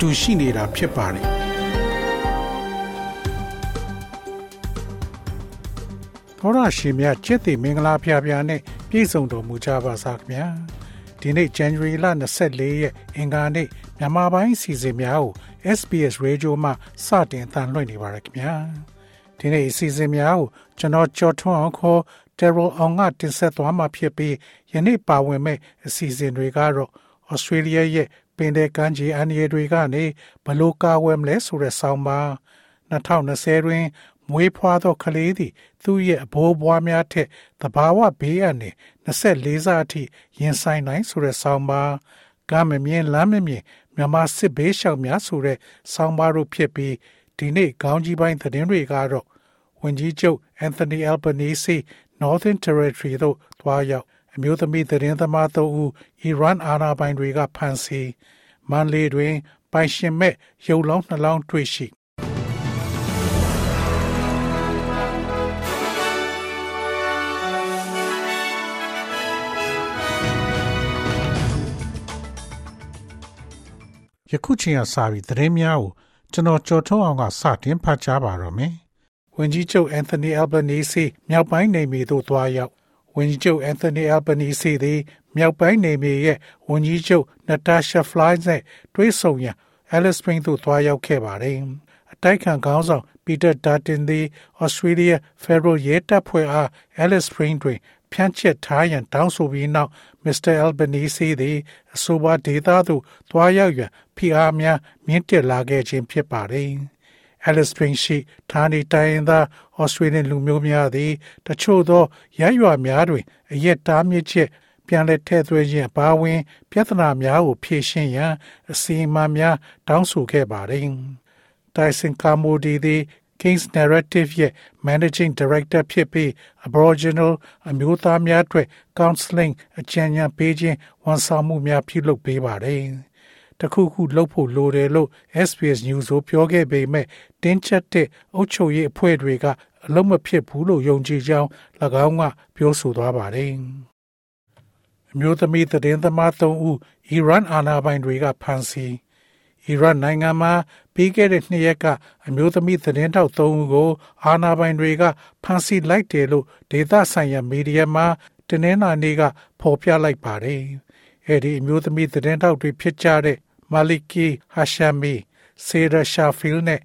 တူရှိနေတာဖြစ်ပါတယ်သောရရှိမြချစ်တီမင်္ဂလာဖျားဖျားနဲ့ပြည့်စုံတော်မူကြပါစားခင်ဗျာဒီနေ့ January လ24ရက်အင်္ဂါနေ့မြန်မာပိုင်းစီစဉ်များကို SBS Radio မှာစတင်အသံလွှင့်နေပါရခင်ဗျာဒီနေ့အစီအစဉ်များကိုကျွန်တော်ကြော်ထွန်းအောင်ခေါ် Daryl အောင်ကတင်ဆက်သွားမှာဖြစ်ပြီးယနေ့ပါဝင်မဲ့အစီအစဉ်တွေကတော့ Australia ရဲ့ ပင်တဲ့ကမ်းခြေအန္တရာယ်တွေကနေဘလို့ကာဝယ်မလဲဆိုတဲ့ဆောင်းပါ2020တွင်မွေးဖွားသောကလေးသည် သူ့ရဲ့အဘိုးဘွားများထက်တဘာဝဘေးအန္တရာယ်24စာအထိရင်ဆိုင်နိုင်ဆိုတဲ့ဆောင်းပါကမမြင်လမ်းမမြင်မြန်မာစစ်ဘေးရှောင်များဆိုတဲ့ဆောင်းပါတို့ဖြစ်ပြီးဒီနေ့ခေါင်းကြီးပိုင်းသတင်းတွေကတော့ဝန်ကြီးချုပ်အန်သိုနီအယ်ဘနီစီ Northern Territory သို့သွားရောက် အမျိုးသမီးသတင်းသမားတို့ဦးအီရန်အာဏာပိုင်တွေကဖမ်းဆီးမန်လေးတွင် ပိုင်ရှင်မဲ့ရုပ်လောင်းနှလောင်းတွေ့ရှိယခုချိန်ကစပြီးသတင်းများကိုကျွန်တော်ကြော်ထုတ်အောင်ကစတင်ဖတ်ကြားပါတော့မယ်။ဝန်ကြီးချုပ်အန်သိုနီအယ်ဘနီစီမြောက်ပိုင်းနေမြေသို့သွားရောက် ဝန်ကြီးချုပ်အန်သိုနီအယ်ဘနီစီသည်မြောက်ပိုင်းနေမြေရဲ့ဝန်ကြီးချုပ်နတာရှာဖလိုင်းနဲ့တွေ့ဆုံရန်အဲလစ်စပရင်းသို့သွားရောက်ခဲ့ပါတယ်။အတိုက်ခံခေါင်းဆောင်ပီတာဒါတင်သည်ဩစတြေးလျဖက်ဒရယ်ရဲတပ်ဖွဲ့အားအဲလစ်စပရင်းတွင်ဖြန့်ချက်ထားရန်တောင်းဆိုပြီးနောက်မစ္စတာအယ်ဘနီစီသည်အဆိုပါဒေသသို့သွားရောက်ရန်ဖိအားများမြင့်တက်လာခဲ့ခြင်းဖြစ်ပါတယ်။ Alice Spring ရှိဌာနေတိုင်းသားဩစတြေးလျလူမျိုးများသည်တချို့သောရရွာများတွင်အရက်တားမြစ်ချက်ပြန်လည်ထည့်သွင်းခြင်းအပါအဝင် ပြဿနာများကိုဖြေရှင်းရန်အစီအမံများတောင်းဆိုခဲ့ပါတယ်။ Tyson Kamodi သည် King's Narrative ရဲ့ Managing Director ဖြစ်ပြီး Aboriginal အမျိုးသားများအတွက် counseling အကြံဉာဏ်ပေးခြင်းဝန်ဆောင်မှုများပြုလုပ်ပေးပါတယ်။ တခုခုလုပ်ဖို့လိုတယ်လို့ SBS News ကိုပြောခဲ့ပေမဲ့တင်းကျပ်တဲ့အုပ်ချုပ်ရေးအဖွဲ့တွေကအလုံးမဖြစ်ဘူးလို့ယုံကြည်ကြောင်း၎င်းကပြောဆိုသွားပါတယ်။အမျိုးသမီးသတင်းသမား၃ဦးအီရန်အာဏာပိုင်တွေကဖမ်းဆီးအီရတ်နိုင်ငံမှာပြီးခဲ့တဲ့နှစ်ရက်ကအမျိုးသမီးသတင်းတောက်၃ဦးကိုအာဏာပိုင်တွေကဖမ်းဆီးလိုက်တယ်လို့ဒေသဆိုင်ရာမီဒီယာမှာတနင်္လာနေ့ကဖော်ပြလိုက်ပါတယ်။အဲဒီအမျိုးသမီးသတင်းတောက်တွေဖြစ်ကြတဲ့ မာလီကီဟာရှာမီဆေရာရှာဖီလ်နဲ့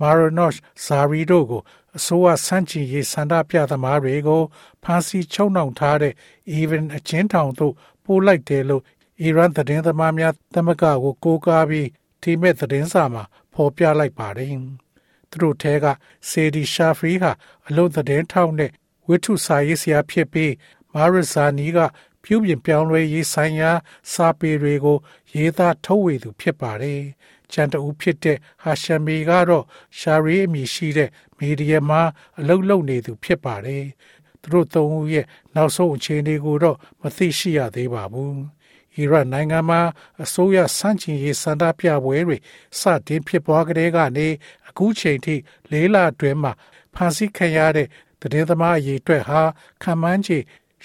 မာရနော့ရှ်ဇာရီတို့ကိုအစိုးရစန့်ကျင်ရေးစန္ဒပြသမားတွေကိုဖမ်းဆီးချုပ်နှောင်ထားတဲ့ even အချင်းထောင်သို့ပို့လိုက်တယ်လို့အီရန်သတင်းသမားများသမဂ္ဂကိုကိုးကားပြီးဒီမဲ့သတင်းစာမှာဖော်ပြလိုက်ပါတယ်။သူတို့ထဲကဆေဒီရှာဖရီဟာအလို့သတင်းထောက်နဲ့ဝိထုစာရေးဆရာဖြစ်ပြီးမာရဇာနီက ပြုပြင်ပြောင်းလဲရေးဆိုင်ရာ စာပေတွေကို ရေးသားထုတ်ဝေသူဖြစ်ပါတယ်။ကျန်တူဖြစ်တဲ့ဟာရှမီကတော့ရှာရီအမည်ရှိတဲ့မီဒီယာမှာအလုပ်လုပ်နေသူဖြစ်ပါတယ်။သူတို့သုံးဦးရဲ့နောက်ဆုံးအခြေအနေကိုတော့မသိရှိရသေးပါဘူး။အီရတ်နိုင်ငံမှာအစိုးရစန့်ကျင်ရေးစန္ဒပြပွဲတွေစတင်ဖြစ်ပွားကြတဲ့ကနေအခုချိန်ထိလေးလအတွင်းမှာဖန်ဆီးခံရတဲ့တည်င်းသမားအရေးအတွက်ဟာခံမှန်းခြေ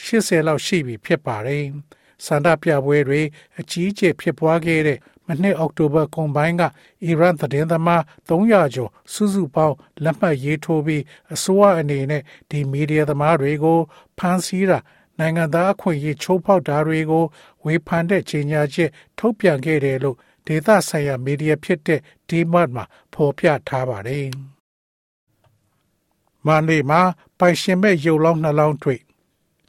80လောက်ရှိပြီဖြစ်ပါတယ်။စန္ဒပြပွဲတွေအကြီးအကျယ်ဖြစ်ပွားခဲ့တဲ့မနှစ်အောက်တိုဘာကုန်ပိုင်းကအီရန်သတင်းသမား300ကျော်စုစုပေါင်းလက်မှတ်ရေးထိုးပြီးအစိုးရအနေနဲ့ဒီမီဒီယာသမားတွေကိုဖမ်းဆီးတာနိုင်ငံသားအခွင့်အရေးချိုးဖောက်တာတွေကိုဝေဖန်တဲ့ကြေညာချက်ထုတ်ပြန်ခဲ့တယ်လို့ဒေသဆိုင်ရာမီဒီယာဖြစ်တဲ့ DMAT မှာဖော်ပြထားပါတယ်။မန္တလေးမှာပိုင်ရှင်မဲ့ရုပ်လောင်းနှလောင်းတွေ့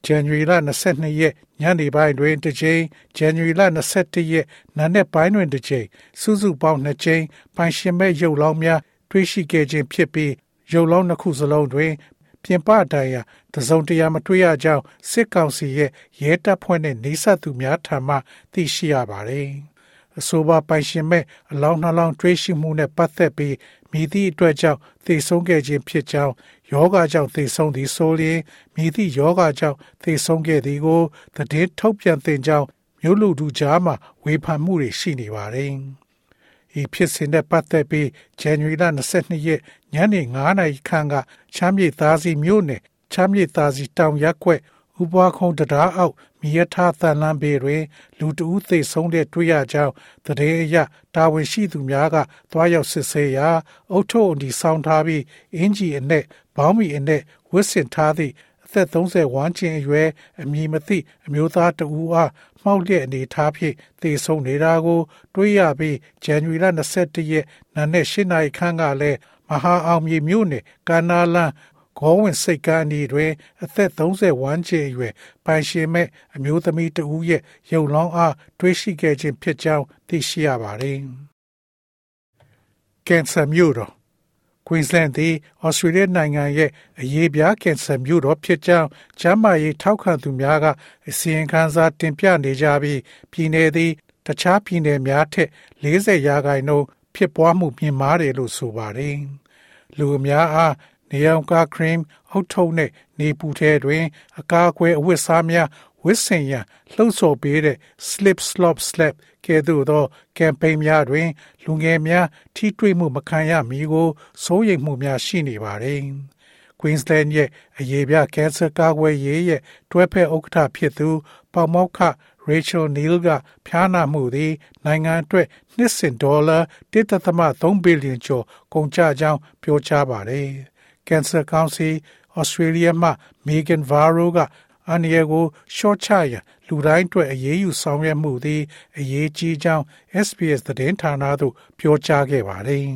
January လ22ရက်ညနေပိုင်းတွင်တစ်ကြိမ် January လ21ရက်နံနက်ပိုင်းတွင်တစ်ကြိမ်စုစုပေါင်း2ကြိမ်ပိုင်ရှင်မဲ့ရုပ်လောင်းများတွေ့ရှိခဲ့ခြင်းဖြစ်ပြီးရုပ်လောင်းနှစ်ခုစလုံးတွင် ပြင်ပတိုင်ရာတစုံတရာမတွေ့ရကြောင်းစစ်ကောင်စီရဲ့ရဲတပ်ဖွဲ့နဲ့နေဆက်သူများထံမှသိရှိရပါတယ်။အဆိုပါပိုင်ရှင်မဲ့အလောင်းနှလောင်းတွေးရှိမှုနဲ့ပတ်သက်ပြီး မိသည့်အတွက်ကြောင့်သေဆုံးခဲ့ခြင်းဖြစ်ကြောင်းယောဂကြောင့်သေဆုံးသည်ဆိုလျင်မိသည့်ယောဂကြောင့်သေဆုံးခဲ့သည်ကိုသတင်းထုတ်ပြန်သင်ကြောင်းမြို့လူထုကြားမှာဝေဖန်မှုတွေရှိနေပါတယ်။ဤဖြစ်စဉ်နဲ့ပတ်သက်ပြီးဇန်နဝါရီလ22ရက်ညနေ9:00နာရီခန့်ကချမ်းမြေသားစီမြို့နယ်ချမ်းမြေသားစီတောင်ရက်ကွက် ဥပွားခုံတရားအောက်မိရထားသန်လန်းပေတွင် လူတဦးသေဆုံးတဲ့တွေ့ရကြောင်းတရေအရတာဝန်ရှိသူများကသွားရောက်စစ်ဆေးရာအုတ်ထုံဒီဆောင်ထားပြီးအင်ဂျီအနဲ့ဘောင်းမီအနဲ့ဝစ်စင်ထားသည့်အသက်30ဝန်းကျင်အရွယ်အမည်မသိအမျိုးသားတဦးအားမှောက်လျက်အနေထားဖြင့်သေဆုံးနေတာကို တွေ့ရပြီးဇန်နဝါရီလ21ရက်နံနက်၈နာရီခန့်ကလည်းမဟာအောင်မြေမြို့နယ်ကာနာလန် ဂေါဝင်စိတ်ကန်းဤတွင်အသက်30ဝန်းကျင်အရွယ်ပိုင်ရှင်မဲ့အမျိုးသမီးတဦးရဲ့ရုပ်လောင်းအားတွေးရှိခဲ့ခြင်းဖြစ်ကြောင်းသိရှိရပါတယ်။ကင်ဆာမျိုးတော်ကွင်းစလန်သည်ဩစတြေးလျနိုင်ငံရဲ့အရေးပြားကင်ဆာမျိုးတော်ဖြစ်ကြောင်းကျန်းမာရေးထောက်ခံသူများကအစီရင်ခံစာတင်ပြနေကြပြီးပြည်내သည်တခြားပြည်နယ်များထက်40ရာခိုင်နှုန်းဖြစ်ပွားမှုမြင့်မားတယ်လို့ဆိုပါတယ်။လူအများအား နေအောင်ကာခရင်အုတ်ထုံနဲ့နေပူထဲတွင် အကာအကွယ်အဝတ်စားများဝစ်စင်ရန်လှုံ့ဆော်ပေးတဲ့ slip slop slap ကဲ့သို့သောကမ်ပိန်းများတွင် လူငယ်များထိတွေ့မှုမခံရမီကိုစိုးရိမ်မှုများရှိနေပါတယ်။ Queensland ရဲ့အရေးပြကင်ဆာကာကွယ်ရေးရဲ့တွဲဖက်ဥက္ကဋ္ဌဖြစ်သူပေါမောက်ခ Rachel Neal ကဖျားနာမှုသည် နိုင်ငံအတွက်နှစ်စဉ်ဒေါ်လာ1.3ဘီလီယံကျော်ကုန်ကျကြောင်းပြောကြားပါတယ်။ Cancer Council Australia မှ Megan Varro ကအန်ရီကိုရှော့ချရန်လူတိုင်းအတွက်အရေးယူဆောင်ရွက်မှုသည်အရေးကြီးကြောင်း SBS သတင်းဌာနသို့ပြောကြားခဲ့ပါတယ်။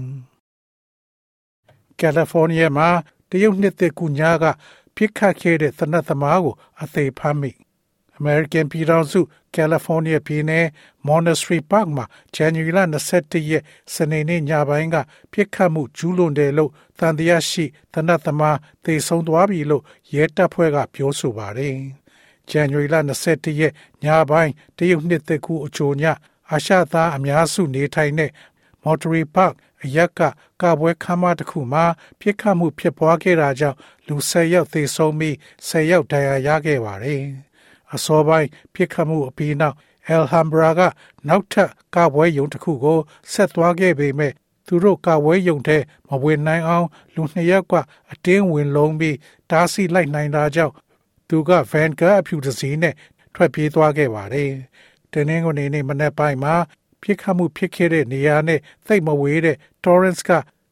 ကယ်လီဖိုးနီးယားမှာတရုတ်နှစ်သက်ကူညာကပြစ်ခတ်ခဲ့တဲ့သနတ်သမားကိုအသေးဖမ်းမိ American ပြည်ထောင်စုကယ်လီဖိုးနီးယားပြည်နယ် Monastery Park မှာ January 21ရက်စနေနေ့ညပိုင်းကပြစ်ခတ်မှုကျူးလွန်တယ်လို့သံသယရှိသနတ်သမားသေဆုံးသွားပြီလို့ရဲတပ်ဖွဲ့ကပြောဆိုပါတယ်။ January 21ရက်ညပိုင်းတရုတ်နှစ်သက်ကူအချိုညအာရှသားအများစုနေထိုင်တဲ့ Monterey Park အရက်ကကပွဲခမ်းမတစ်ခုမှာပြစ်ခတ်မှုဖြစ်ပွားခဲ့တာကြောင့်လူ10ယောက်သေဆုံးပြီး10ယောက်ဒဏ်ရာရခဲ့ပါတယ်။ အစောပိုင်းပြစ်ခတ်မှုအပြီးနောက်အယ်ဟမ်ဘရာကနောက်ထပ်ကပွဲယုံတစ်ခုကိုဆက်သွားခဲ့ပေမဲ့သူတို့ကပွဲယုံတဲ့မဝင်နိုင်အောင်လူနှစ်ယောက်က အတင်းဝင်လုံးပြီးတားဆီးလိုက်နိုင်တာကြောင့်သူကဗန်ကာအဖြူတစည်းနဲ့ထွက်ပြေးသွားခဲ့ပါတယ်။တင်းင်းကနေနေ့မနေ့ပိုင်းမှာပြစ်ခတ်မှုဖြစ်ခဲ့တဲ့နေရာနဲ့သိပ်မဝေးတဲ့ Torrance က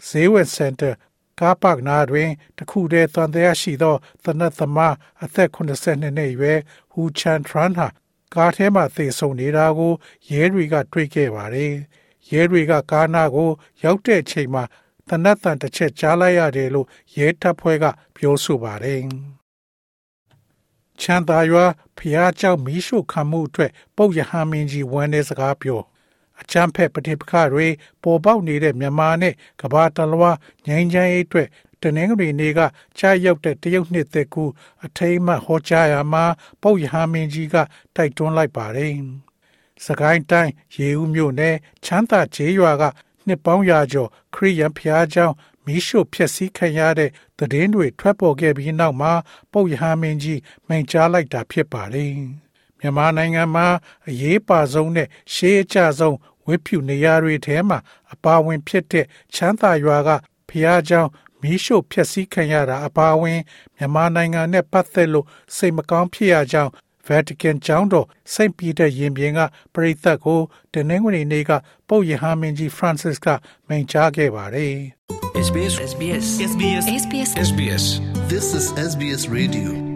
ဈေးဝယ်စင်တာ ကားပါကနာတွင်တခုတည်းသံတရားရှိသောသနတ်သမားအသက်82နှစ်အရွယ်ဟူချန်ထရန်ဟာကားထဲမှသေဆုံးနေတာကိုရဲတွေကတွေ့ခဲ့ပါတယ်။ရဲတွေကကားနာကိုရောက်တဲ့အချိန်မှာသနတ်တန်တစ်ချက်ကြားလိုက်ရတယ်လို့ရဲတပ်ဖွဲ့ကပြောဆိုပါတယ်။ချန်သာရွာဖျားကြောက်မီးရှို့ခံမှုအတွက်ပုတ်ရဟန်းမင်းကြီးဝန်တဲ့စကားပြော။ အချမ်းဖက်ပဋိပက္ခတွေပေါ်ပေါက်နေတဲ့မြန်မာနဲ့ကမ္ဘာတလွှားငြိမ်းချမ်းရေးအတွက်တနင်္ဂနွေနေ့ကကြာရောက်တဲ့တရုတ်နှစ်သက်ကူအထိမ်းအမှတ်ဟောကြားရာမှာပုပ်ယဟမင်းကြီးကတိုက်တွန်းလိုက်ပါတယ်။စကိုင်းတိုင်းရေဦးမြို့နယ်ချမ်းသာကျေးရွာကနှစ်ပေါင်းရာကျော်ခရိယန်ဖျားเจ้าမီးရှို့ဖျက်ဆီးခံရတဲ့သတင်းတွေထွက်ပေါ်ခဲ့ပြီးနောက်မှာပုပ်ယဟမင်းကြီးမိန့်ကြားလိုက်တာဖြစ်ပါတယ်။ မြန်မာနိုင်ငံမှာအရေးပါဆုံးနဲ့ရှေးအကျဆုံးဝိဖြူနေရာတွေထဲမှာအပါဝင်ဖြစ်တဲ့ချမ်းသာရွာကဖျားเจ้าမီးရှို့ဖျက်ဆီးခံရတာအပါအဝင်မြန်မာနိုင်ငံနဲ့ပတ်သက်လို့စိတ်မကောင်းဖြစ်ရကြောင်း Vatican ကျောင်းတော်စိတ်ပြည်တဲ့ရင်ပြင်ကပရိသတ်ကိုတနင်္ဂနွေနေ့ကပုပ်ယဟမင်းကြီး Francis ကမိန့်ကြားခဲ့ပါတယ်။ SBS SBS SBS SBS SBS This is SBS Radio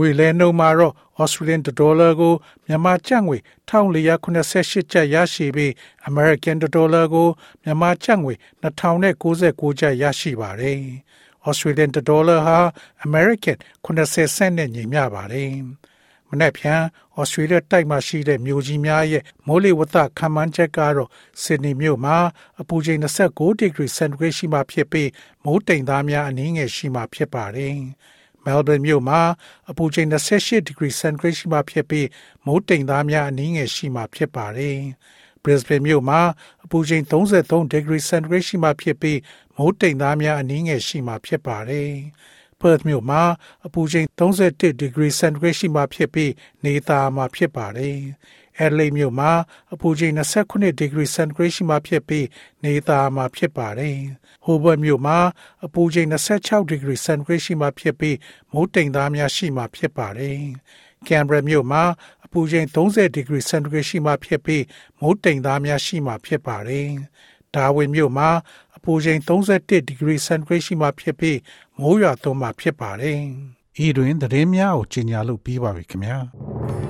ငွေလဲနှုန်းမှာတော့ Australian dollar ကိုမြန်မာကျပ်ငွေ1488ကျပ်ရရှိပြီး American dollar ကိုမြန်မာကျပ်ငွေ2099ကျပ်ရရှိပါတယ်။ Australian dollar ဟာ American 80 cent နဲ့ညီမျှပါတယ်။မနေ့ဖြန်ဩစတြေးလျတိုက်မှာရှိတဲ့မြို့ကြီးများရဲ့မိုးလေဝသခန့်မှန်းချက်ကတော့ဆစ်ဒနီမြို့မှာအပူချိန်29ဒီဂရီစင်တီဂရိတ်ရှိမှဖြစ်ပြီးမိုးတိမ်သားများအနည်းငယ်ရှိမှဖြစ်ပါတယ်။ Melbourne မြို့မှာအပူချိန်28 degree centigrade ရှိမှဖြစ်ပြီးမိုးတိမ်သားများအနည်းငယ်ရှိမှဖြစ်ပါတယ်။ Brisbane မြို့မှာအပူချိန်33 degree centigrade ရှိမှဖြစ်ပြီးမိုးတိမ်သားများအနည်းငယ်ရှိမှဖြစ်ပါတယ်။ Perth မြို့မှာအပူချိန်31 degree centigrade ရှိမှဖြစ်ပြီးနေသားမှာဖြစ်ပါတယ်။ Adelaide မြို့မှာအပူချိန်29 degree centigrade ရှိမှဖြစ်ပြီးနေသားမှာဖြစ်ပါတယ်။ Hobart မြို့မှာအပူချိန်26 degree centigrade ရှိမှဖြစ်ပြီးမိုးတိမ်သားများရှိမှဖြစ်ပါတယ်။ Canberra မြို့မှာအပူချိန်30 degree centigrade ရှိမှဖြစ်ပြီးမိုးတိမ်သားများရှိမှဖြစ်ပါတယ်။ Darwin မြို့မှာအပူချိန်31 degree centigrade ရှိမှဖြစ်ပြီးမိုးရွာသွန်းမှဖြစ်ပါတယ်။ဤတွင်သတင်းများကိုကြီးညာလို့ပြီးပါပြီခင်ဗျာ။။